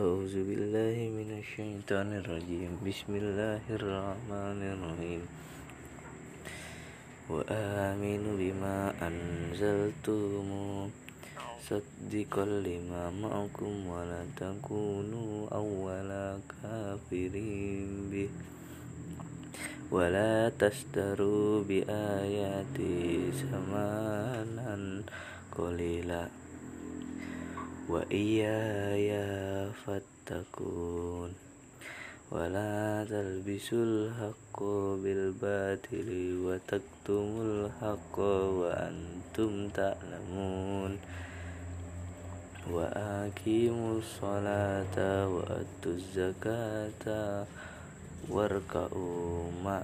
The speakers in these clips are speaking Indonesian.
أعوذ بالله من الشيطان الرجيم بسم الله الرحمن الرحيم وآمنوا بما أنزلت مصدقا لما معكم ولا تكونوا أول كافر به ولا تشتروا بآياتي ثمنا قليلا وإياي فاتقون ولا تلبسوا الحق بالباطل وتكتموا الحق وأنتم تعلمون وأقيموا الصلاة وأتوا الزكاة واركعوا مع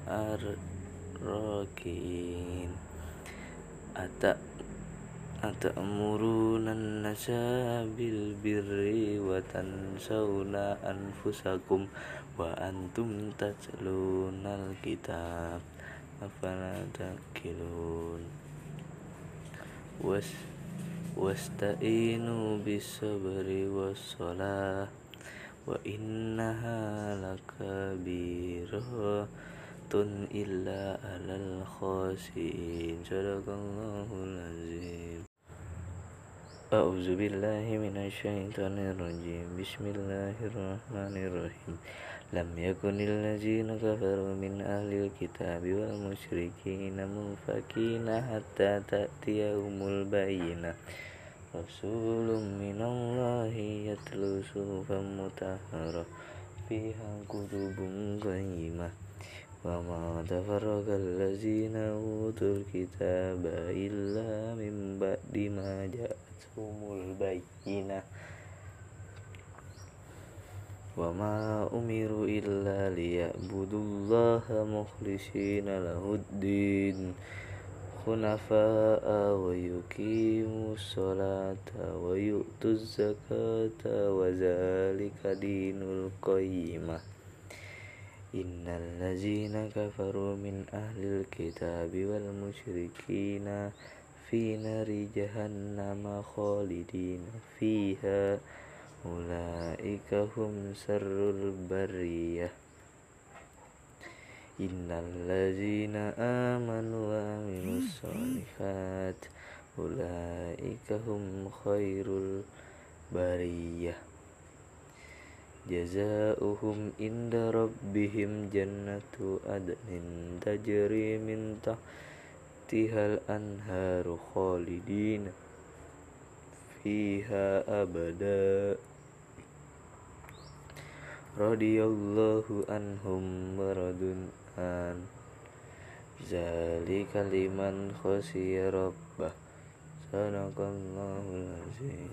الراكعين أتأمرون الناس بالبر وتنسون أنفسكم وأنتم تتلون الكتاب أفلا تأكلون واستعينوا بالصبر والصلاة وإنها لكبيرة إلا على الخاسئين صدق الله العظيم أعوذ بالله من الشيطان الرجيم بسم الله الرحمن الرحيم لم يكن الذين كفروا من أهل الكتاب والمشركين منفكين حتى تأتيهم البينة رسول من الله يتلو صحفا مطهرة فيها كتب قيمة وما تفرق الذين أوتوا الكتاب إلا bima ja'atumul bayyinah. Wa ma umiru illa liya'budullaha mukhlishina lahuddin. Khunafa'a wa yuqimu sholata wa yu'tu zakata wa zalika dinul qayyimah. Innal lazina kafaru min ahlil kitabi wal musyrikina في نار جهنم خالدين فيها أولئك هم سر البرية إن الذين آمنوا وعملوا الصالحات أولئك هم خير البرية جزاؤهم عند ربهم جنة عدن تجري من تحت تحتها الأنهار خالدين فيها أبدا رضي الله عنهم ورضوا عن ذلك لمن خشي ربه صدق الله العظيم